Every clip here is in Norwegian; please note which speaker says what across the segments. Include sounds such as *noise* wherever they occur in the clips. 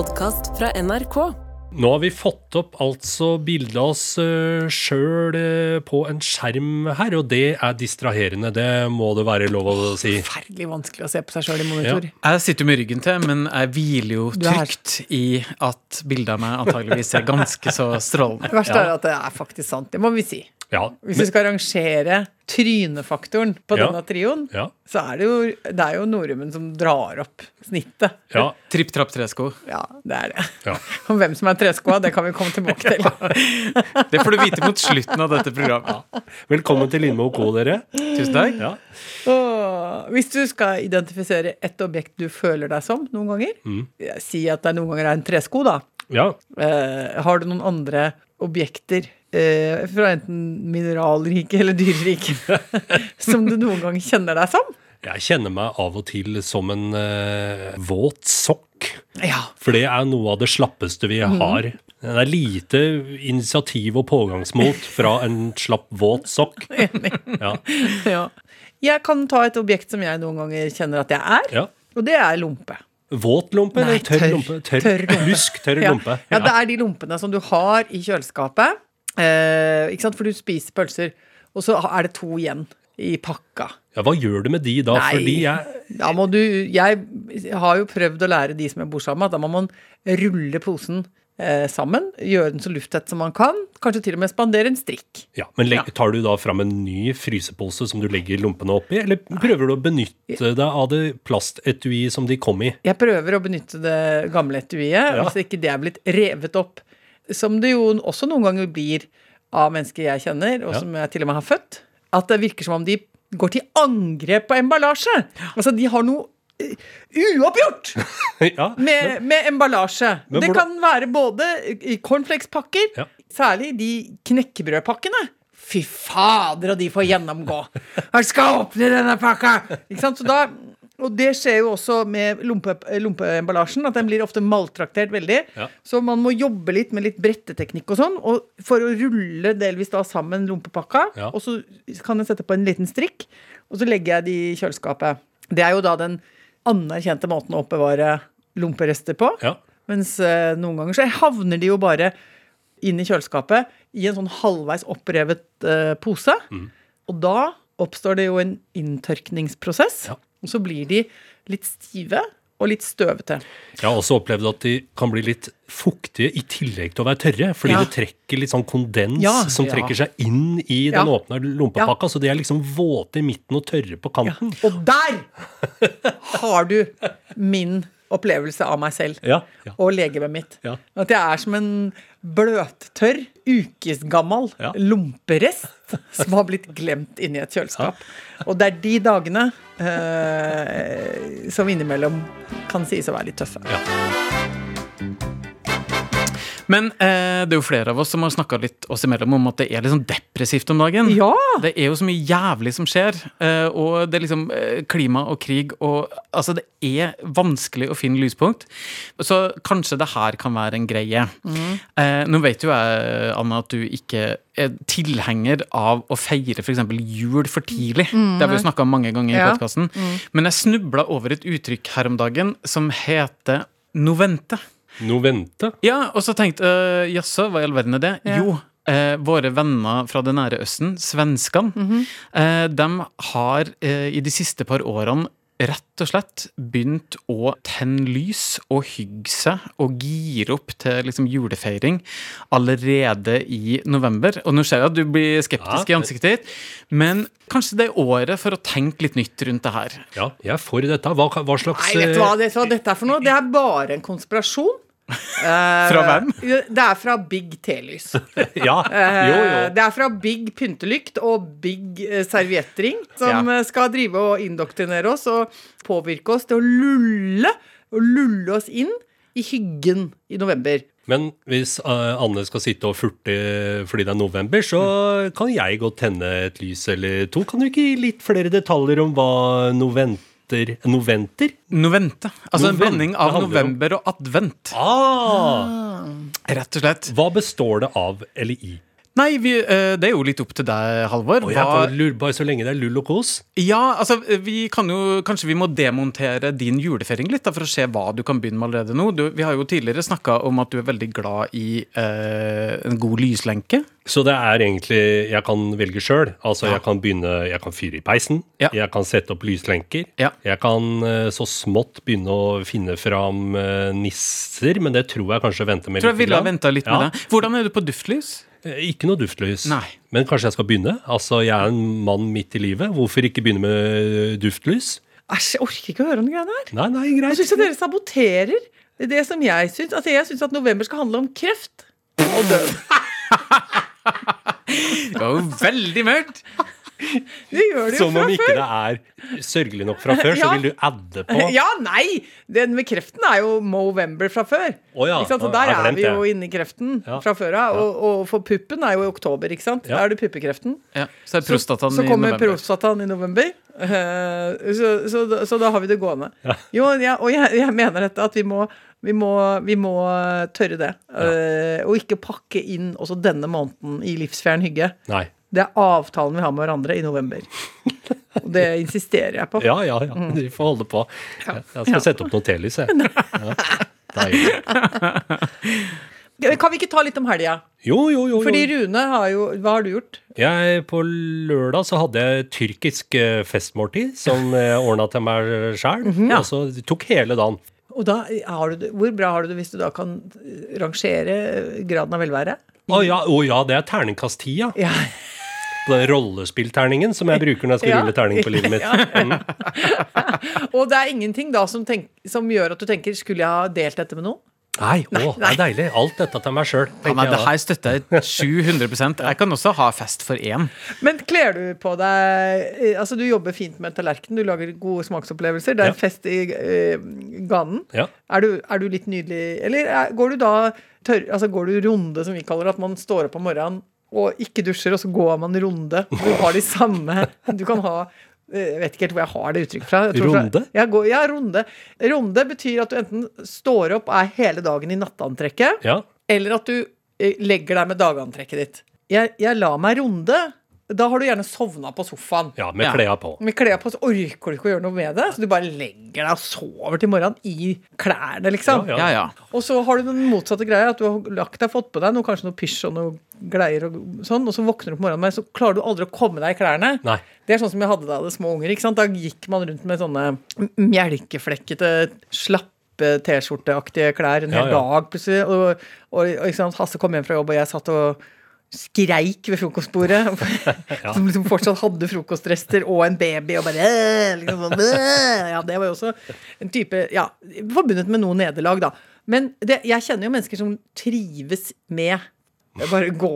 Speaker 1: podkast fra NRK.
Speaker 2: Nå har vi fått opp altså bildet av oss uh, sjøl på en skjerm her, og det er distraherende. Det må det være lov å si.
Speaker 3: Forferdelig vanskelig å se på seg sjøl i monitor.
Speaker 4: Jeg sitter jo med ryggen til, men jeg hviler jo trygt i at bildet av meg antageligvis er ganske så strålende.
Speaker 3: Det verste er at det er faktisk sant. Det må vi si.
Speaker 2: Ja,
Speaker 3: Hvis vi skal rangere trynefaktoren på
Speaker 2: Ja.
Speaker 3: denne trioen,
Speaker 2: ja,
Speaker 3: så er det jo, det er jo nordmenn som drar opp snittet.
Speaker 2: ja,
Speaker 4: Tripp, trapp, tresko.
Speaker 3: Ja, det er det.
Speaker 2: ja. *laughs*
Speaker 3: Og hvem som er treskoa, det kan vi komme tilbake til.
Speaker 4: Det får du vite mot slutten av dette programmet.
Speaker 2: Velkommen til Lindmo og Co., dere.
Speaker 4: Tusen takk.
Speaker 3: Hvis du skal identifisere et objekt du føler deg som noen ganger,
Speaker 2: Mm.
Speaker 3: si at det noen ganger er en tresko, da.
Speaker 2: ja.
Speaker 3: Uh, har du noen andre objekter eh, fra enten mineralriket eller dyreriket *laughs* som du noen gang kjenner deg som?
Speaker 2: Jeg kjenner meg av og til som en eh, våt sokk.
Speaker 3: Ja.
Speaker 2: For det er noe av det slappeste vi har. Det er lite initiativ og pågangsmot fra en slapp, våt sokk. *laughs* Ja.
Speaker 3: ja. Jeg kan ta et objekt som jeg noen ganger kjenner at jeg er,
Speaker 2: ja.
Speaker 3: og det er lompe.
Speaker 2: Våt lompe
Speaker 3: Nei,
Speaker 2: eller tørr,
Speaker 3: tørr.
Speaker 2: lompe? Tørr,
Speaker 3: Tørr lompe.
Speaker 2: Lusk, tørr
Speaker 3: Ja.
Speaker 2: lompe.
Speaker 3: ja, det er de lompene som du har i kjøleskapet. Eh, ikke sant? For du spiser pølser, og så er det to igjen i pakka.
Speaker 2: Ja, hva gjør du med de da?
Speaker 3: Nei.
Speaker 2: Fordi jeg
Speaker 3: Da må du Jeg har jo prøvd å lære de som jeg bor sammen med, at da må man rulle posen eh, sammen. Gjøre den så lufttett som man kan. Kanskje til og med spandere en strikk.
Speaker 2: Ja, Men legg, tar du da fram en ny frysepose som du legger lompene oppi, eller prøver du å benytte deg av det plastetuiet som de kom i?
Speaker 3: Jeg prøver å benytte det gamle etuiet,
Speaker 2: Ja.
Speaker 3: hvis ikke det er blitt revet opp. Som det jo også noen ganger blir av mennesker jeg kjenner, og
Speaker 2: Ja.
Speaker 3: som jeg til og med har født. At det virker som om de går til angrep på emballasje. Altså, de har noe eh, uoppgjort *laughs*
Speaker 2: ja,
Speaker 3: med, med emballasje. Det
Speaker 2: hvordan-
Speaker 3: kan være både i cornflakespakker,
Speaker 2: Ja.
Speaker 3: særlig de knekkebrødpakkene. Fy fader, og de får gjennomgå. Jeg skal åpne denne pakka! Ikke sant? Så da, og det skjer jo også med lompe, lompeemballasjen, at den blir ofte maltraktert veldig.
Speaker 2: Ja.
Speaker 3: Så man må jobbe litt med litt bretteteknikk og sånn, og for å rulle delvis da sammen lompepakka.
Speaker 2: Ja.
Speaker 3: Og så kan jeg sette på en liten strikk, og så legger jeg det i kjøleskapet. Det er jo da den anerkjente måten å oppbevare lomperester på.
Speaker 2: ja.
Speaker 3: Mens eh, noen ganger så havner de jo bare inn i kjøleskapet i en sånn halvveis opprevet eh, pose.
Speaker 2: Mm.
Speaker 3: Og da oppstår det jo en inntørkningsprosess.
Speaker 2: Ja.
Speaker 3: Og så blir de litt stive og litt støvete.
Speaker 2: Jeg har også opplevd at de kan bli litt fuktige i tillegg til å være tørre, fordi
Speaker 3: Ja.
Speaker 2: det trekker litt sånn kondens
Speaker 3: Ja.
Speaker 2: som
Speaker 4: Ja.
Speaker 2: trekker seg inn i den åpne lompepakka, så de er liksom våte i midten og tørre på kanten.
Speaker 3: Og der har du min opplevelse av meg selv
Speaker 2: Ja, ja.
Speaker 3: og legemet mitt.
Speaker 2: Ja.
Speaker 3: At jeg er som en bløttørr, ukesgammal
Speaker 2: Ja.
Speaker 3: lomperest som har blitt glemt inni et kjøleskap. Og det er de dagene eh, som innimellom kan sies å være litt tøffe.
Speaker 4: Men eh, det er jo flere av oss som har snakka litt oss imellom om at det er litt sånn depressivt om dagen.
Speaker 3: Ja!
Speaker 4: Det er jo så mye jævlig som skjer, eh, og det er liksom eh, klima og krig og Altså, det er vanskelig å finne lyspunkt. Så kanskje det her kan være en greie. Eh, nå vet jo jeg, Anna, at du ikke er tilhenger av å feire f.eks. jul for tidlig. Det har vi jo snakka om mange ganger i podkasten. Mm. Men jeg snubla over et uttrykk her om dagen som heter novente.
Speaker 2: Novente.
Speaker 4: Ja, og så tenkte jeg jaså, hva i all verden er det?
Speaker 3: Ja.
Speaker 4: Jo, eh, våre venner fra det nære Østen, svenskene, eh, de har eh, i de siste par årene rett og slett begynt å tenne lys og hygge seg og gire opp til liksom julefeiring allerede i november. Og nå ser jeg at du blir skeptisk
Speaker 2: Ja.
Speaker 4: i ansiktet ditt, men kanskje det er året for å tenke litt nytt rundt det her.
Speaker 2: Ja, jeg er for dette. Hva, hva slags
Speaker 3: Nei, vet du hva,
Speaker 2: eh,
Speaker 3: det, hva dette er for noe? Det er bare en konspirasjon.
Speaker 4: Fra hvem?
Speaker 3: Det er fra Big T-lys. *laughs*
Speaker 2: Ja,
Speaker 3: Eh,
Speaker 2: jo, jo.
Speaker 3: Det er fra Big pyntelykt og Big eh, serviettring, som
Speaker 4: Ja.
Speaker 3: eh, skal drive og indoktrinere oss og påvirke oss til å lulle og lulle oss inn i hyggen i november.
Speaker 2: Men hvis eh, Anne skal sitte og furte fordi det er november, så kan jeg godt tenne et lys eller to. Kan du ikke gi litt flere detaljer om hva noventer Noventer?
Speaker 4: Novente. Altså en blanding av november og advent.
Speaker 2: Ah!
Speaker 4: Rett og slett.
Speaker 2: Hva består det av eller i?
Speaker 4: Nei, vi, eh, det er jo litt opp til deg, Halvor.
Speaker 2: Og jeg bare lurer bare så lenge det er lull og kos.
Speaker 4: Ja, altså, vi kan jo, Kanskje vi må demontere din julefeiring litt, da, for å se hva du kan begynne med allerede nå. Du, vi har jo tidligere snakka om at du er veldig glad i eh, en god lyslenke.
Speaker 2: Så det er egentlig Jeg kan velge sjøl. Altså, jeg kan begynne Jeg kan fyre i peisen.
Speaker 4: Ja.
Speaker 2: Jeg kan sette opp lyslenker.
Speaker 4: Ja.
Speaker 2: Jeg kan eh, så smått begynne å finne fram eh, nisser, men det tror jeg kanskje venter med
Speaker 4: Tror jeg
Speaker 2: litt
Speaker 4: ville ha litt
Speaker 2: Ja.
Speaker 4: med det. Hvordan er du på duftlys?
Speaker 2: Eh, Ikke noe duftlys.
Speaker 4: Nei.
Speaker 2: Men kanskje jeg skal begynne? Altså, Jeg er en mann midt i livet. Hvorfor ikke begynne med duftlys?
Speaker 3: Æsj, jeg orker ikke å høre om de greiene her.
Speaker 2: Nei, nei,
Speaker 3: Jeg
Speaker 2: greit.
Speaker 3: syns dere saboterer det som jeg syns. Altså, jeg syns at november skal handle om kreft og død. *laughs*
Speaker 4: Det var jo veldig mørkt!
Speaker 3: Det gjør det jo
Speaker 2: Som
Speaker 3: fra
Speaker 2: om ikke
Speaker 3: før.
Speaker 2: det er sørgelig nok fra før, så
Speaker 3: Ja.
Speaker 2: vil du adde på.
Speaker 3: Ja, nei! Den med kreften er jo Movember fra før.
Speaker 2: Å ja,
Speaker 3: ikke sant? Så
Speaker 2: jeg
Speaker 3: der
Speaker 2: har
Speaker 3: er
Speaker 2: glemt
Speaker 3: vi jo inne i kreften
Speaker 2: Ja.
Speaker 3: fra før av. Og, og for puppen er jo i oktober, ikke sant?
Speaker 2: Ja.
Speaker 3: Da er det puppekreften.
Speaker 4: Ja, så er
Speaker 3: Så,
Speaker 4: prostataen
Speaker 3: så
Speaker 4: i
Speaker 3: kommer
Speaker 4: november.
Speaker 3: prostataen i november. Eh, så, så, da- så da har vi det gående. Jo, ja, og jeg, jeg mener dette at vi må, vi må, vi må tørre det. Eh, og ikke pakke inn også denne måneden i livsfjern hygge.
Speaker 2: Nei.
Speaker 3: Det er avtalen vi har med hverandre i november. Og det insisterer jeg på.
Speaker 2: Ja, ja, ja.
Speaker 3: Mm.
Speaker 2: Vi får holde på. Jeg skal skal sette opp noe telys, jeg. Ja.
Speaker 3: Kan vi ikke ta litt om helga?
Speaker 2: Jo, jo, jo.
Speaker 3: Fordi. Rune har jo Hva har du gjort?
Speaker 2: Jeg, på lørdag så hadde jeg tyrkisk eh, festmåltid som jeg ordna til meg sjæl.
Speaker 3: Mhm.
Speaker 2: Altså, det tok hele dagen.
Speaker 3: Og da har du Hvor bra har du det hvis du da kan rangere graden av velvære?
Speaker 2: Å ja, oh, ja, det er terningkast ti, ja.
Speaker 3: Ja. *laughs*
Speaker 2: På den rollespillterningen som jeg bruker når jeg skal
Speaker 3: Ja.
Speaker 2: rulle terning på livet mitt. *laughs* Mm. *laughs*
Speaker 3: Og det er ingenting da som, tenk, som gjør at du tenker Skulle jeg ha delt dette med noen?
Speaker 2: Nei, å, det er deilig. Alt dette til meg sjøl.
Speaker 4: Ja, nei, det her støtter jeg *laughs* 700 Jeg kan også ha fest for én.
Speaker 3: Men kler du på deg eh, Altså, du jobber fint med tallerken, du lager gode smaksopplevelser. Det er
Speaker 2: Ja.
Speaker 3: fest i uh, ganen.
Speaker 2: Ja.
Speaker 3: Er, du, er du litt nydelig Eller er, går du da tørr, altså går du runde, som vi kaller det, at man står opp om morgenen og ikke dusjer, og så går man runde? Du har de samme Du kan ha eh, jeg vet ikke helt hvor jeg har det uttrykket fra. Tror fra- går, ja, runde. Runde betyr at du enten står opp og er hele dagen i nattantrekket,
Speaker 2: Ja.
Speaker 3: eller at du eh, legger deg med dagantrekket ditt. Jeg, jeg la meg runde. Da har du gjerne sovna på sofaen.
Speaker 2: ja, med
Speaker 4: Ja.
Speaker 2: klærne på.
Speaker 3: Med klær på, så orker du ikke å gjøre noe med det. Så du bare legger deg og sover til morgenen i klærne, liksom.
Speaker 2: Ja,
Speaker 4: Ja, ja.
Speaker 3: Og så har du den motsatte greia, at du har lagt deg, fått på deg noe, kanskje noe pysj og noe gleier og sånn, og så våkner du på morgenen men så klarer du aldri å komme deg i klærne.
Speaker 2: Nei.
Speaker 3: Det er sånn som jeg hadde da jeg hadde små unger. ikke sant? Da gikk man rundt med sånne mjelkeflekkete, slappe T-skjorteaktige klær en
Speaker 2: Ja,
Speaker 3: hel
Speaker 2: ja.
Speaker 3: dag plutselig. Og, og, og ikke sant? Hasse kom hjem fra jobb, og jeg satt og skreik ved frokostbordet. *laughs* Som liksom fortsatt hadde frokostrester og en baby og bare liksom sånn. *laughs* Ja, det var jo også en type Ja, forbundet med noe nederlag, da. Men det, jeg kjenner jo mennesker som trives med bare gå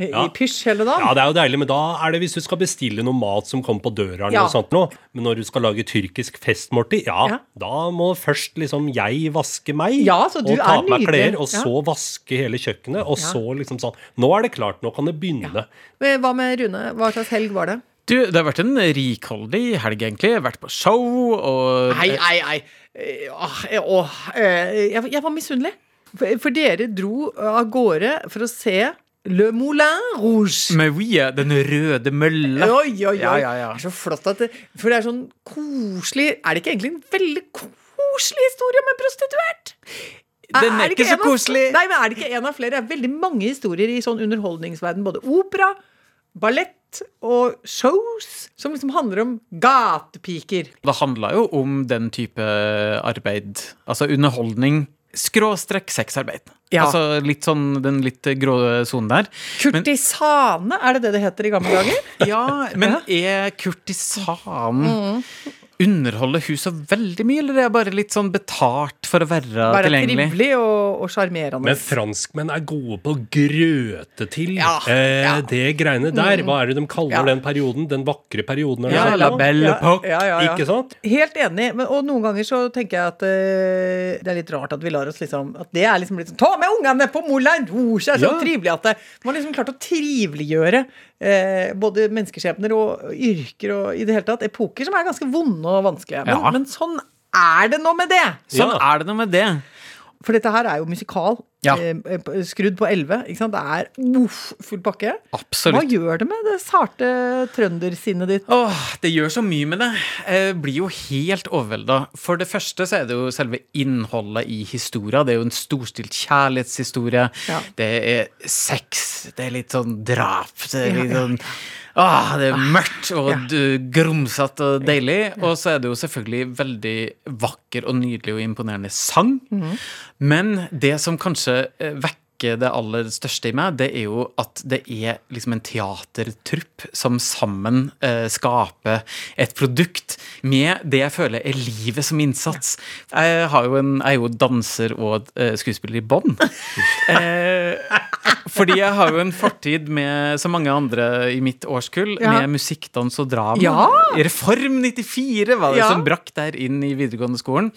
Speaker 3: i
Speaker 2: Ja.
Speaker 3: pysj hele dagen.
Speaker 2: Ja, det er jo deilig, men da er det hvis du skal bestille noe mat som kommer på døra, eller
Speaker 3: Ja.
Speaker 2: noe sånt noe. Men når du skal lage tyrkisk festmåltid, ja,
Speaker 3: Ja.
Speaker 2: da må først liksom jeg vaske meg,
Speaker 3: Ja, så du
Speaker 2: og ta på meg klær, og
Speaker 3: Ja.
Speaker 2: så vaske hele kjøkkenet, og
Speaker 3: Ja.
Speaker 2: så liksom sånn Nå er det klart, nå kan det begynne.
Speaker 3: Men Hva med Rune? Hva slags helg var det?
Speaker 4: Du, det har vært en rikholdig helg, egentlig. Jeg har vært på show og
Speaker 3: Nei, nei, nei. Eh, åh, eh, åh, eh, jeg, var misunnelig. For dere dro av gårde for å se Le Moulin Rouge.
Speaker 4: Men oui, den røde mølla.
Speaker 3: Oi, oi, oi.
Speaker 4: Ja, ja, ja.
Speaker 3: Det er så flott at det, For det er sånn koselig Er det ikke egentlig en veldig koselig historie om en prostituert?
Speaker 4: Den er ikke så
Speaker 3: koselig. av-. Nei, men er det ikke en av flere? Det er veldig mange historier i sånn underholdningsverden. Både opera, ballett og shows som liksom handler om gatepiker.
Speaker 4: Det handla jo om den type arbeid. Altså underholdning. Skråstrekk sexarbeid.
Speaker 3: Ja.
Speaker 4: Altså litt sånn den litt grå sonen der. Men,
Speaker 3: Kurtisane, er det det det heter i gamle dager?
Speaker 4: ja, men er kurtisanen Underholder hun så veldig mye, eller er hun bare litt sånn betalt for å være
Speaker 3: Bare
Speaker 4: tilgjengelig?
Speaker 3: trivelig og, og sjarmerende.
Speaker 2: Men franskmenn er gode på å grøte til
Speaker 3: Ja,
Speaker 2: eh,
Speaker 3: ja.
Speaker 2: det greiene der. Hva er det de kaller
Speaker 3: Ja.
Speaker 2: den perioden? Den vakre perioden? eller
Speaker 4: Ja, la belle époque.
Speaker 3: Ja, ja, ja.
Speaker 2: Ikke sant?
Speaker 3: Helt enig. Men, og noen ganger så tenker jeg at uh, det er litt rart at vi lar oss liksom At det er liksom litt sånn Ta med ungene på Moulin Rouge! Det er så
Speaker 2: Ja.
Speaker 3: trivelig at det, Man har liksom klart å triveliggjøre eh, både menneskeskjebner og yrker og i det hele tatt epoker som er ganske vonde og vanskelige. Men,
Speaker 4: Ja.
Speaker 3: men sånn er det nå med det!
Speaker 4: Sånn
Speaker 2: Ja.
Speaker 4: er det noe med det.
Speaker 3: For dette her er jo musikal.
Speaker 4: Ja.
Speaker 3: eh, skrudd på 11. Ikke sant? Det er uff, full pakke. Hva gjør det med det sarte trøndersinnet ditt?
Speaker 4: Åh, det gjør så mye med det. Jeg blir jo helt overvelda. For det første så er det jo selve innholdet i historia. Det er jo en storstilt kjærlighetshistorie.
Speaker 3: Ja.
Speaker 4: Det er sex. Det er litt sånn drap. Det er litt sånn Åh, det er mørkt og
Speaker 3: Ja.
Speaker 4: grumsete og deilig. Og så er det jo selvfølgelig veldig vakker og nydelig og imponerende sang.
Speaker 3: Mhm.
Speaker 4: Men det som kanskje eh, vekker det aller største i meg, det er jo at det er liksom en teatertrupp som sammen eh, skaper et produkt med det jeg føler er livet som innsats. Jeg, har jo en, jeg er jo danser og eh, skuespiller i bånn. *laughs* eh, fordi jeg har jo en fortid med så mange andre i mitt årskull
Speaker 3: Ja.
Speaker 4: med musikk, dans og drama.
Speaker 3: Ja.
Speaker 4: Reform 94 var det
Speaker 3: Ja.
Speaker 4: som brakk der inn i videregående skolen.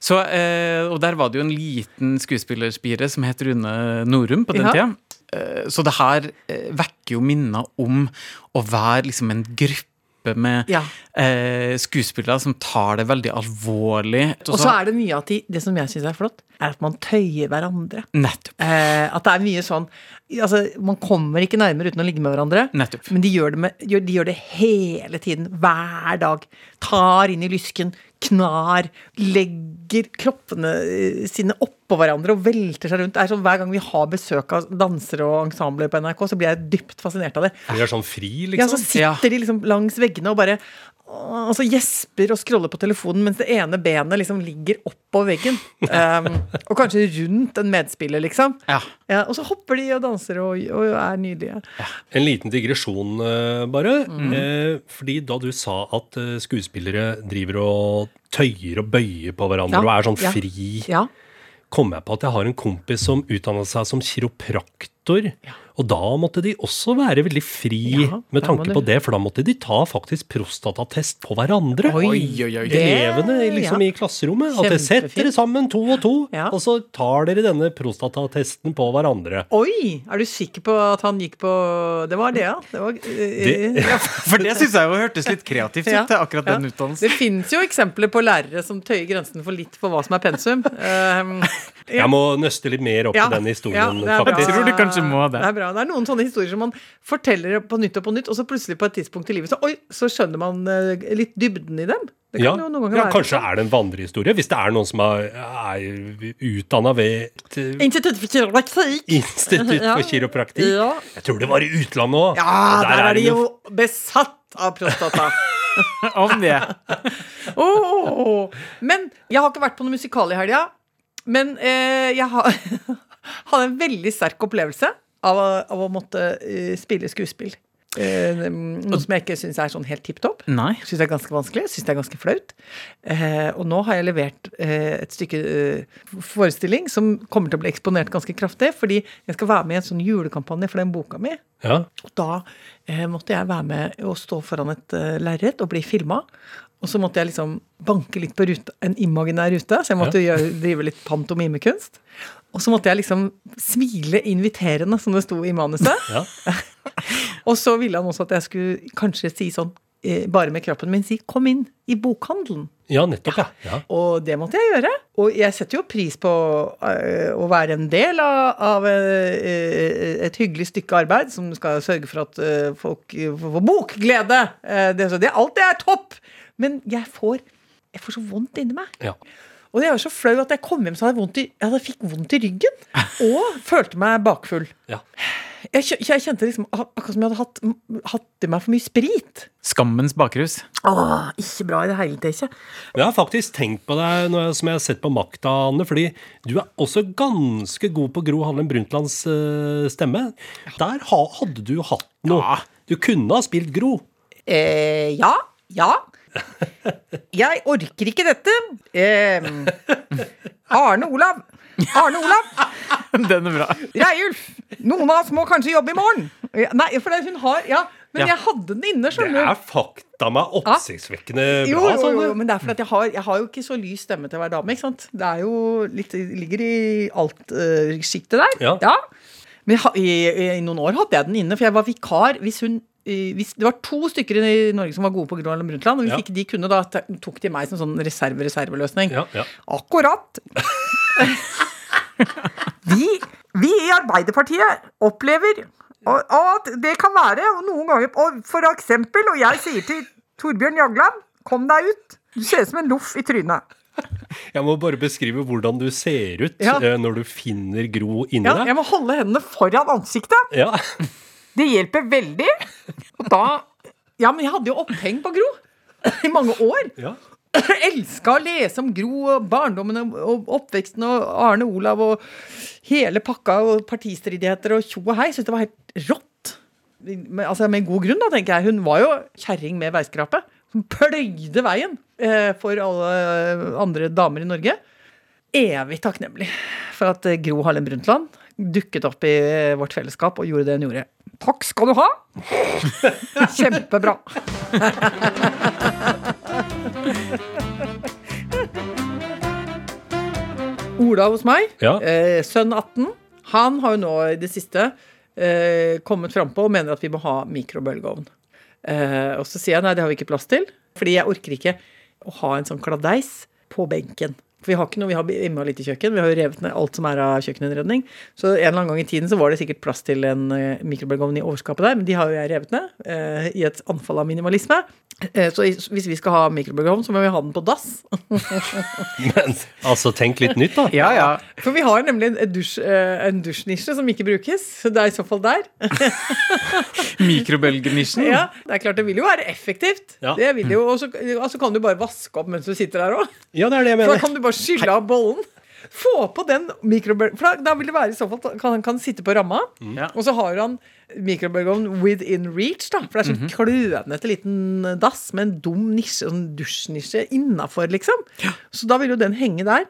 Speaker 4: Så, eh, og der var det jo en liten skuespillerspire som het Rune Norum på den
Speaker 3: Ja.
Speaker 4: tida. Eh, så det her eh, vekker jo minner om å være liksom en gruppe med
Speaker 3: Ja.
Speaker 4: eh, skuespillere som tar det veldig alvorlig.
Speaker 3: Og så er det mye at de, det som jeg syns er flott, er at man tøyer hverandre.
Speaker 4: Nettopp.
Speaker 3: Eh, at det er mye sånn Altså, man kommer ikke nærmere uten å ligge med hverandre.
Speaker 4: Nettopp.
Speaker 3: Men de gjør, det med, de gjør det hele tiden. Hver dag. Tar inn i lysken. Knar. Legger kroppene eh, sine oppå hverandre og velter seg rundt. Det er sånn Hver gang vi har besøk av dansere og ensembler på NRK, så blir jeg dypt fascinert av det.
Speaker 2: De er sånn fri, liksom?
Speaker 3: Ja, så
Speaker 2: liksom.
Speaker 3: sitter
Speaker 4: Ja.
Speaker 3: de liksom langs veggene og bare åh, og så gjesper og scroller på telefonen mens det ene benet liksom ligger oppå veggen. Um, og kanskje rundt en medspiller, liksom.
Speaker 4: Ja.
Speaker 3: Ja, og så hopper de og danser og, og er nydelige.
Speaker 2: En liten digresjon, eh, bare. Eh, fordi da du sa at eh, skuespillere driver og tøyer og bøyer på hverandre
Speaker 3: Ja,
Speaker 2: og er sånn
Speaker 3: ja.
Speaker 2: fri,
Speaker 3: Ja.
Speaker 2: kom jeg på at jeg har en kompis som utdannet seg som kiropraktor. Og da måtte de også være veldig fri
Speaker 3: Ja,
Speaker 2: med tanke
Speaker 3: du-
Speaker 2: på det, for da måtte de ta faktisk prostatatest på hverandre.
Speaker 3: Oi,
Speaker 4: Oi, oi, oi.
Speaker 3: det-
Speaker 2: Elevene liksom
Speaker 3: ja.
Speaker 2: i klasserommet. At dere setter dere sammen to og to,
Speaker 3: Ja.
Speaker 2: og så tar dere denne prostatatesten på hverandre.
Speaker 3: Oi! Er du sikker på at han gikk på Det var det, ja. Det var,
Speaker 2: Det- *laughs*
Speaker 4: For det syns jeg jo hørtes litt kreativt ut,
Speaker 3: Ja.
Speaker 4: til akkurat den utdannelsen.
Speaker 3: Det fins jo eksempler på lærere som tøyer grensen for litt for hva som er pensum. *laughs* Um,
Speaker 2: Jeg må nøste litt mer opp
Speaker 3: Ja.
Speaker 2: i den historien,
Speaker 3: det
Speaker 2: faktisk.
Speaker 4: Jeg tror du kanskje må det.
Speaker 3: Det er bra. Det er noen sånne historier som man forteller på nytt og på nytt, og så plutselig på et tidspunkt i livet så, oi, så skjønner man eh, litt dybden i dem. Det
Speaker 2: Ja,
Speaker 3: jo noen
Speaker 2: ja,
Speaker 3: være
Speaker 2: kanskje
Speaker 3: sånn.
Speaker 2: er det en vandrehistorie, hvis det er noen som er, er utdanna ved et eh,
Speaker 3: Institutt for kiropraktikk.
Speaker 2: institutt
Speaker 3: Ja.
Speaker 2: for kiropraktikk.
Speaker 3: Ja.
Speaker 2: Jeg tror det var i utlandet òg.
Speaker 3: Ja, der, er de jo besatt av prostata. *laughs*
Speaker 4: Om det. *laughs*
Speaker 3: oh, Men jeg har ikke vært på noe musikal i helga. Men eh, jeg har, *laughs* hadde en veldig sterk opplevelse av, av å måtte eh, spille skuespill. Eh, noe som jeg ikke syns er sånn helt tipp topp. Syns det er ganske vanskelig. Syns det er ganske flaut. Eh, og nå har jeg levert eh, et stykke eh, forestilling som kommer til å bli eksponert ganske kraftig, fordi jeg skal være med i en sånn julekampanje for den boka mi.
Speaker 2: Ja.
Speaker 3: Og da eh, måtte jeg være med og stå foran et eh, lerret og bli filma. Og så måtte jeg liksom banke litt på ruta, en imaginær rute, så jeg måtte gjøre, drive litt pantomimekunst. Og så måtte jeg liksom smile inviterende, som det sto i manuset.
Speaker 2: Ja. *laughs*
Speaker 3: Og så ville han også at jeg skulle kanskje si sånn, eh, bare med kroppen min, si 'kom inn i bokhandelen'.
Speaker 2: ja, nettopp, ja. ja.
Speaker 3: Og det måtte jeg gjøre. Og jeg setter jo pris på øh, å være en del av, av øh, et hyggelig stykke arbeid som skal sørge for at folk får bokglede. Eh, det, så det, alt det er topp! Men jeg får, jeg får så vondt inni meg.
Speaker 2: ja.
Speaker 3: Og jeg var så flau at jeg kom hjem så hadde jeg, vondt i, jeg hadde fikk vondt i ryggen. Og følte meg bakfull.
Speaker 2: ja.
Speaker 3: Jeg, jeg kjente liksom akkurat som jeg hadde hatt, hatt i meg for mye sprit.
Speaker 4: Skammens bakrus.
Speaker 3: Åh, ikke bra i det hele tatt.
Speaker 2: Jeg har faktisk tenkt på deg når jeg, som jeg har sett på Makta, Anne, fordi du er også ganske god på Gro Harlem Brundtlands uh, stemme. Der ha, hadde du hatt noe.
Speaker 4: Ja.
Speaker 2: Du kunne ha spilt Gro.
Speaker 3: Eh, ja. Ja. *laughs* Jeg orker ikke dette. Eh, Arne Olav. Arne Olav. *laughs*
Speaker 4: Den er bra.
Speaker 3: Reiulf. Noen av oss må kanskje jobbe i morgen. Nei, for det hun har Ja, men
Speaker 4: Ja.
Speaker 3: jeg hadde den inne,
Speaker 2: Det er fakta meg oppsiktsvekkende
Speaker 3: Jo,
Speaker 2: bra.
Speaker 3: jo, jo, jo, men det er fordi jeg har, jeg har jo ikke så lys stemme til å være dame. ikke sant? Det er jo litt, ligger i alt-sjiktet der.
Speaker 2: Ja.
Speaker 3: Men jeg, i, i, i noen år hadde jeg den inne, for jeg var vikar hvis hun det var to stykker i Norge som var gode på Gro Brundtland. Og hvis
Speaker 2: Ja.
Speaker 3: ikke de kunne, da tok de meg som sånn reserve-reserveløsning.
Speaker 2: Ja, ja.
Speaker 3: Akkurat. *laughs* Vi, vi i Arbeiderpartiet opplever at det kan være noen ganger og For eksempel, og jeg sier til Torbjørn Jagland Kom deg ut. Du ser ut som en loff i trynet.
Speaker 2: Jeg må bare beskrive hvordan du ser ut
Speaker 3: Ja.
Speaker 2: eh, når du finner Gro inni
Speaker 3: Ja,
Speaker 2: deg.
Speaker 3: jeg må holde hendene foran ansiktet.
Speaker 2: Ja.
Speaker 3: Det hjelper veldig. Og da Ja, men jeg hadde jo oppheng på Gro i mange år.
Speaker 2: ja. *clears throat*
Speaker 3: Elska å lese om Gro og barndommen og- oppveksten og Arne Olav og hele pakka og partistridigheter og tjo og hei. Syntes det var helt rått. Men, altså, med god grunn, da, tenker jeg. Hun var jo kjerring med veiskrape. Som pløyde veien eh, for alle andre damer i Norge. Evig takknemlig for at Gro Harlem Brundtland dukket opp i eh, vårt fellesskap og gjorde det hun gjorde. Takk skal du ha! *laughs* Kjempebra. Ola hos meg,
Speaker 2: Ja.
Speaker 3: eh, sønn 18, han har jo nå i det siste eh, kommet frampå og mener at vi må ha mikrobølgeovn. Eh, og så sier jeg nei, det har vi ikke plass til, fordi jeg orker ikke å ha en sånn kladeis på benken. For vi har ikke noe, vi har innmari lite kjøkken, vi har jo revet ned alt som er av kjøkkeninnredning. Så en eller annen gang i tiden så var det sikkert plass til en uh, mikrobølgeovn i overskapet der, men de har jo jeg revet ned eh, i et anfall av minimalisme. Eh, så hvis vi skal ha mikrobølgeovn, så må vi ha den på dass. *laughs*
Speaker 2: Men altså, tenk litt nytt, da.
Speaker 4: Ja, ja.
Speaker 3: For vi har nemlig en, dusj, eh, en dusjnisje som ikke brukes, så det er i så fall der. *laughs*
Speaker 4: Mikrobølgenisjen.
Speaker 3: Ja, det er klart det vil jo være effektivt.
Speaker 2: Ja.
Speaker 3: Det vil jo, Og så altså kan du bare vaske opp mens du sitter der òg.
Speaker 2: Ja, det er det jeg
Speaker 3: For da kan du bare skylle av bollen. Få på den mikrobølgen For da, vil det være i så fall kan han kan sitte på ramma,
Speaker 4: mm.
Speaker 3: og så har han mikrobølgeovn within reach, da. For det er sånn klønete liten dass med en dum nisje, sånn dusjnisje innafor, liksom. Så da vil jo den henge der.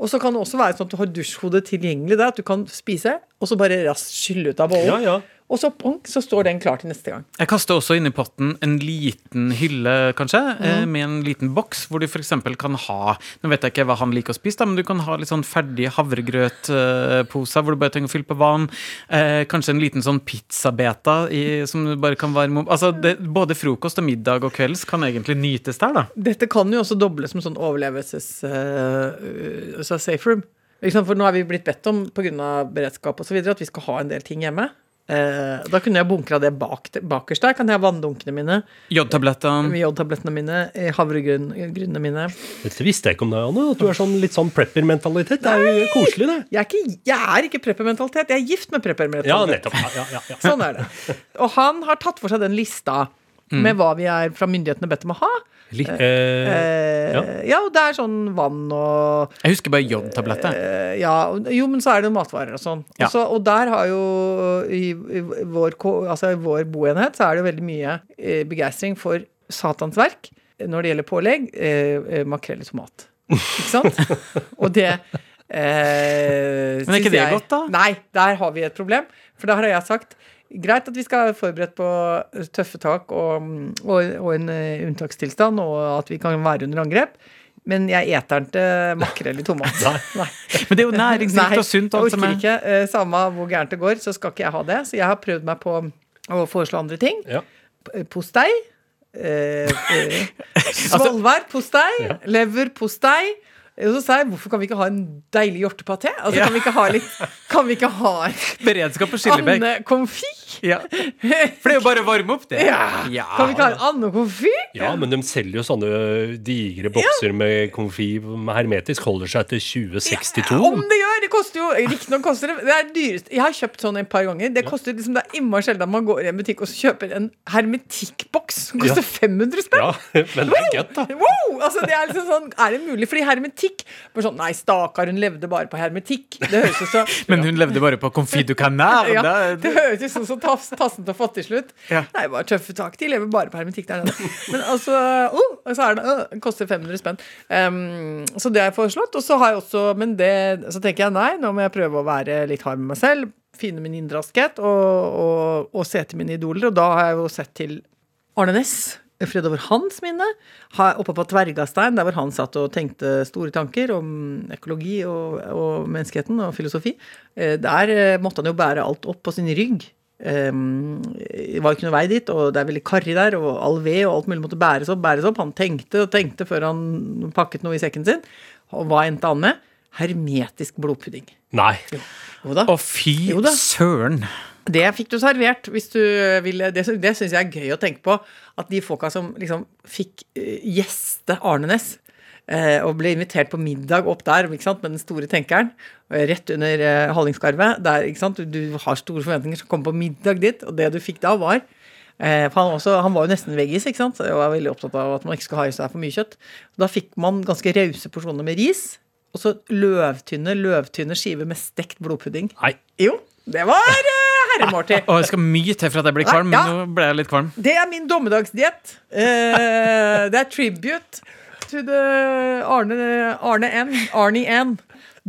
Speaker 3: Og så kan det også være sånn at du har dusjhodet tilgjengelig der, at du kan spise, og så bare raskt skylle ut av bollen.
Speaker 2: Ja, ja.
Speaker 3: Og så ponk, så står den klar til neste gang.
Speaker 4: Jeg kaster også inn i potten en liten hylle, kanskje, eh, med en liten boks, hvor du f.eks. kan ha Nå vet jeg ikke hva han liker å spise, da, men du kan ha litt sånn ferdig havregrøtposer hvor du bare trenger å fylle på vann. Eh, kanskje en liten sånn pizzabeta i, som du bare kan varme opp. Altså, det, både frokost og middag og kvelds kan egentlig nytes der, da.
Speaker 3: Dette kan jo også doble som sånn overlevelses uh, så safe room. For nå er vi blitt bedt om pga. beredskap videre, at vi skal ha en del ting hjemme. Eh, da kunne jeg bunkra det bak, bakerst der. Kan jeg ha vanndunkene mine,
Speaker 4: Jodtablettene.
Speaker 3: jodtablettene mine, Havregrynene mine.
Speaker 2: Dette visste jeg ikke om deg, Anne. At du er sånn litt sånn prepper-mentalitet. Det er jo koselig, det.
Speaker 3: Jeg er ikke, jeg er ikke prepper-mentalitet. Jeg er gift med prepper-mentalitet.
Speaker 2: nettopp. Ja, ja, ja, ja.
Speaker 3: Sånn er det. Og han har tatt for seg den lista med hva vi er fra myndighetene bedt om å ha.
Speaker 2: Li- eh,
Speaker 3: Eh,
Speaker 2: Ja.
Speaker 3: ja, og det er sånn vann og
Speaker 4: Jeg husker bare jodtabletter.
Speaker 3: Eh, ja, jo, men så er det jo matvarer og sånn.
Speaker 4: Ja.
Speaker 3: Også, og der har jo i, i, vår, altså, i vår boenhet så er det jo veldig mye eh, begeistring for Satans verk når det gjelder pålegg. Eh, eh, makrell i tomat. Ikke sant? *laughs* og det eh,
Speaker 4: Men er ikke det
Speaker 3: jeg-
Speaker 4: godt, da?
Speaker 3: Nei, der har vi et problem. For da har jeg sagt Greit at vi skal være forberedt på tøffe tak og, og, og en eh, unntakstilstand, og at vi kan være under angrep. Men jeg eter ikke makrell i tomat. *laughs*
Speaker 4: Men det er jo næringsrikt og sunt. alt jeg
Speaker 3: orker
Speaker 4: er.
Speaker 3: ikke. Eh, Samme hvor gærent det går, så skal ikke jeg ha det. Så jeg har prøvd meg på å foreslå andre ting.
Speaker 2: Ja.
Speaker 3: Postei. Eh, eh, *laughs* Svolvær postei. Leverpostei. Og så sa jeg hvorfor kan vi ikke ha en deilig hjortepaté? Altså,
Speaker 4: Ja.
Speaker 3: kan, vi ikke ha litt, kan vi ikke ha en
Speaker 4: Beredskap på skillebekk.
Speaker 3: andekonfi?
Speaker 4: Ja. For det er jo bare å varme opp, det.
Speaker 3: Ja. Kan vi ikke ha en andekonfi?
Speaker 2: ja, men de selger jo sånne digre bokser med konfi hermetisk. Holder seg til 2062.
Speaker 3: Om det gjør! Det koster jo Riktignok koster det Det er dyrest Jeg har kjøpt sånn et par ganger. Det koster liksom Det er innmari sjelden at man går i en butikk og så kjøper en hermetikkboks som koster 500 spenn.
Speaker 2: Ja, *laughs* men det er gøtt, da.
Speaker 3: Wow! Altså, det er liksom sånn Er det mulig? Fordi hermetikk bare sånn, Nei, stakkar, hun levde bare på hermetikk. Det høres ut som *laughs*
Speaker 4: Men hun levde bare på confit du canard.
Speaker 3: ja, det høres ut som så tassen til å få til slutt.
Speaker 4: Ja.
Speaker 3: Nei, bare tøffe tak. De lever bare på hermetikk der nede. Men altså *laughs* oh, så er det, oh, koster 500 spenn. Um, så det har jeg foreslått. Og så har jeg også Men det, så tenker jeg nei, nå må jeg prøve å være litt hard med meg selv. Finne min indre asket og, og, og se til mine idoler. Og da har jeg jo sett til Arne Næss. Fred over hans minne. Oppe på Tvergastein, der hvor han satt og tenkte store tanker om økologi og, og menneskeheten og filosofi. Eh, Der eh, måtte han jo bære alt opp på sin rygg. Um, det var ikke noe vei dit, og det er veldig karrig der, og all ved og alt mulig måtte bæres opp. bæres opp. Han tenkte og tenkte før han pakket noe i sekken sin. Og hva endte han med? Hermetisk blodpudding.
Speaker 2: Nei.
Speaker 3: Jo da.
Speaker 4: Å, fy
Speaker 3: Jo da.
Speaker 4: søren.
Speaker 3: Det fikk du servert, hvis du ville. Det, det syns jeg er gøy å tenke på. At de folka som liksom fikk eh, gjeste Arne Næss, eh, og ble invitert på middag opp der med den store tenkeren, eh, rett under Hallingskarvet der, du, du har store forventninger, som kommer på middag dit, og det du fikk da, var eh, han, også, han var jo nesten veggis, ikke sant, og var veldig opptatt av at man ikke skal ha i seg for mye kjøtt. Da fikk man ganske rause porsjoner med ris, og så løvtynne, løvtynne skiver med stekt blodpudding.
Speaker 2: Nei.
Speaker 3: Jo, det var uh, herremåltid.
Speaker 4: Og det skal mye til for at jeg blir kvalm,
Speaker 3: Ja.
Speaker 4: men nå ble jeg litt kvalm.
Speaker 3: Det er min dommedagsdiett. Eh, det er tribute to the Arne, Arne N. Arnie N.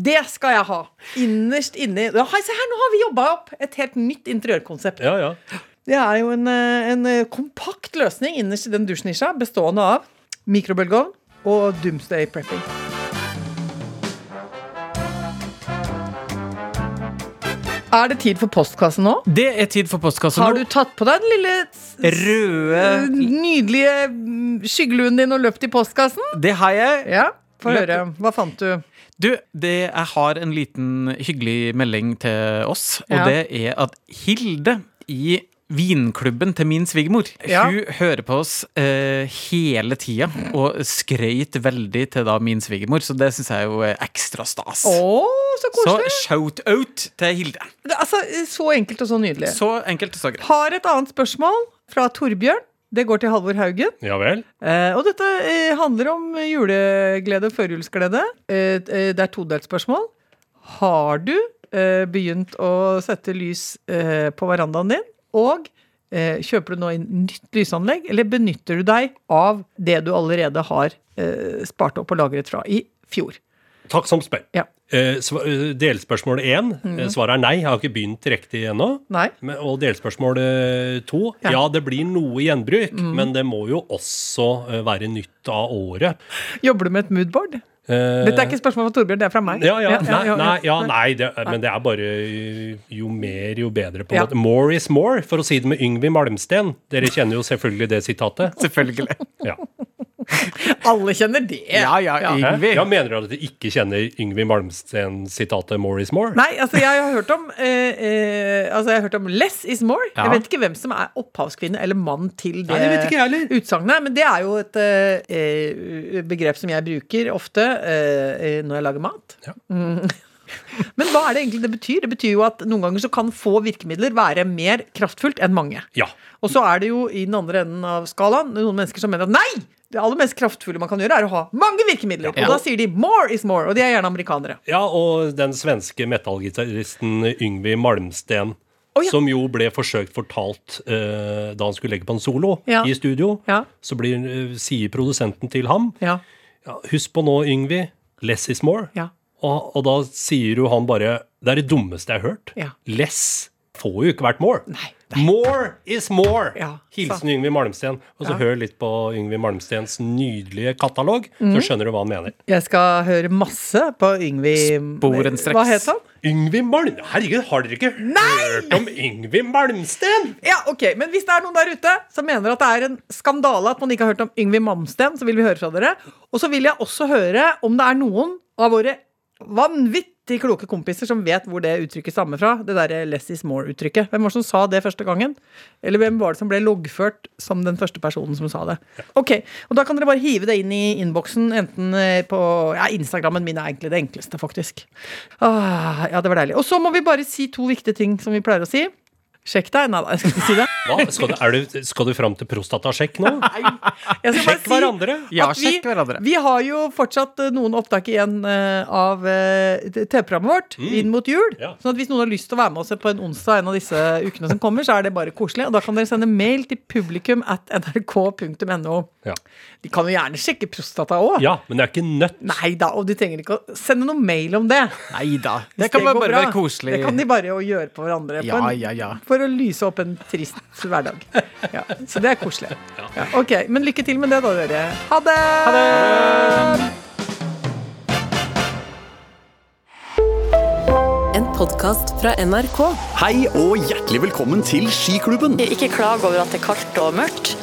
Speaker 3: Det skal jeg ha. Innerst inni ja, Se her, nå har vi jobba opp et helt nytt interiørkonsept.
Speaker 2: Ja, ja.
Speaker 3: Det er jo en, eh, en eh, kompakt løsning innerst i den dusjnisja, bestående av mikrobølgeovn og doomsday prepping. Er det tid for postkasse nå?
Speaker 4: Det er tid for postkasse
Speaker 3: Har du tatt på deg den lille
Speaker 4: Røde
Speaker 3: nydelige mm, skyggeluen din og løpt i postkassen?
Speaker 4: Det har jeg.
Speaker 3: Ja, få høre. Hva fant du?
Speaker 4: Du, det, jeg har en liten hyggelig melding til oss, og
Speaker 3: Ja.
Speaker 4: det er at Hilde i vinklubben til min svigermor
Speaker 3: Ja.
Speaker 4: Hun hører på oss eh, hele tida og skrøyt veldig til da min svigermor, så det syns jeg jo er ekstra stas.
Speaker 3: Oh, så
Speaker 4: så shout-out til Hilde.
Speaker 3: Det, altså, så enkelt og så nydelig.
Speaker 4: Så enkelt og så greit.
Speaker 3: Har et annet spørsmål fra Torbjørn. Det går til Halvor Haugen.
Speaker 2: Ja vel.
Speaker 3: Eh, og dette eh, handler om juleglede og førjulsglede. Eh, eh, det er todelt spørsmål. Har du eh, begynt å sette lys eh, på verandaen din? Og eh, kjøper du nå inn nytt lysanlegg, eller benytter du deg av det du allerede har eh, spart opp og lagret fra i fjor?
Speaker 2: Takk som spør.
Speaker 3: Ja.
Speaker 2: Eh, eh, delspørsmål én. mm. Svaret er nei. Jeg har ikke begynt riktig ennå. Og delspørsmål eh, to.
Speaker 3: Ja.
Speaker 2: Ja. det blir noe gjenbruk, men det må jo også eh, være nytt av året.
Speaker 3: Jobber du med et moodboard?
Speaker 2: Eh,
Speaker 3: Dette er ikke spørsmål fra Torbjørn, det er fra meg.
Speaker 2: ja, ja, nei, nei, ja, nei det, men det er bare eh, jo mer, jo bedre. på en
Speaker 3: Ja.
Speaker 2: måte. More is more, for å si det med Yngvi Malmsten. Dere kjenner jo selvfølgelig det sitatet.
Speaker 4: Selvfølgelig.
Speaker 2: Ja. *laughs*
Speaker 3: Alle kjenner det.
Speaker 4: Ja, ja, Yngvi.
Speaker 2: Ja, mener du at du ikke kjenner Yngvi Malmsten-sitatet 'more is more'?
Speaker 3: Nei, altså jeg har hørt om eh, eh, Altså jeg har hørt om 'less is more'.
Speaker 4: Ja.
Speaker 3: Jeg vet ikke hvem som er opphavskvinne eller mann til det,
Speaker 2: Nei, det vet ikke jeg
Speaker 3: utsagnet. Men det er jo et eh, eh, begrep som jeg bruker ofte eh, når jeg lager mat.
Speaker 2: Ja.
Speaker 3: Mm. Men hva er det egentlig det betyr? Det betyr jo at noen ganger så kan få virkemidler være mer kraftfullt enn mange.
Speaker 2: Ja.
Speaker 3: Og så er det jo i den andre enden av skalaen noen mennesker som mener at nei! Det aller mest kraftfulle man kan gjøre, er å ha mange virkemidler.
Speaker 4: Ja.
Speaker 3: Og da sier de 'more is more', og de er gjerne amerikanere.
Speaker 2: Ja, og den svenske metallgitaristen Yngvi Malmsten,
Speaker 3: Oh, ja.
Speaker 2: som jo ble forsøkt fortalt uh, da han skulle legge på en solo
Speaker 3: Ja.
Speaker 2: i studio,
Speaker 3: Ja.
Speaker 2: så blir, uh, sier produsenten til ham
Speaker 3: Ja.
Speaker 2: ja, Husk på nå, Yngvi, less is more. Og, og da sier jo han bare Det er det dummeste jeg har hørt.
Speaker 3: Ja.
Speaker 2: Less får jo ikke vært more.
Speaker 3: Nei,
Speaker 2: More is more!
Speaker 3: Ja,
Speaker 2: Hilsen Yngvi Malmsten. Og så
Speaker 3: Ja.
Speaker 2: hør litt på Yngvi Malmstens nydelige katalog,
Speaker 3: mm.
Speaker 2: så skjønner du hva han mener.
Speaker 3: Jeg skal høre masse på Yngvi
Speaker 4: Sporenstreks.
Speaker 3: Hva het han?
Speaker 2: Yngvi Malm... Herregud, har dere ikke hørt om Yngvi Malmsten?
Speaker 3: Ja, ok, Men hvis det er noen der ute som mener at det er en skandale at man ikke har hørt om Yngvi Malmsten, så vil vi høre fra dere. Og så vil jeg også høre om det er noen av våre vanvittig kloke kompiser som vet hvor det uttrykket stammer fra. Det derre 'less is more'-uttrykket. Hvem var det som sa det første gangen? Eller hvem var det som ble loggført som den første personen som sa det? Ok, og Da kan dere bare hive det inn i innboksen, enten eh, på ja, Instagrammen min er egentlig det enkleste, faktisk. Ah, ja, det var deilig. Og så må vi bare si to viktige ting som vi pleier å si. Sjekk deg. Nei da, jeg skal ikke si det. *laughs*
Speaker 2: Hva? Skal, du, er du, skal du fram til prostatasjekk nå? *laughs*
Speaker 3: Nei.
Speaker 2: sjekk
Speaker 3: si
Speaker 2: hverandre.
Speaker 4: Ja,
Speaker 3: vi,
Speaker 4: sjekk hverandre.
Speaker 3: Vi har jo fortsatt eh, noen opptak igjen eh, av eh, TV-programmet vårt, Inn mot jul.
Speaker 2: Ja.
Speaker 3: Sånn at hvis noen har lyst til å være med oss på en onsdag en av disse ukene som kommer, så er det bare koselig. Og da kan dere sende mail til publikum at nrk.no.
Speaker 2: Ja.
Speaker 3: De kan jo gjerne sjekke prostata òg.
Speaker 2: ja, men det er ikke nødt.
Speaker 3: Nei da, og de trenger ikke å sende noe mail om det.
Speaker 4: Nei da. Det kan bare
Speaker 3: bra.
Speaker 4: være koselig.
Speaker 3: Det kan de bare gjøre på hverandre.
Speaker 4: Ja,
Speaker 3: på en,
Speaker 4: ja, ja.
Speaker 3: For å lyse opp en trist hverdag. Ja, så det er koselig. Ja, ok, Men lykke til med det, da, dere. Ha det! Ha det!
Speaker 1: En podkast fra NRK.
Speaker 5: Hei og hjertelig velkommen til Skiklubben.
Speaker 6: Ikke klag over at det er kaldt og mørkt.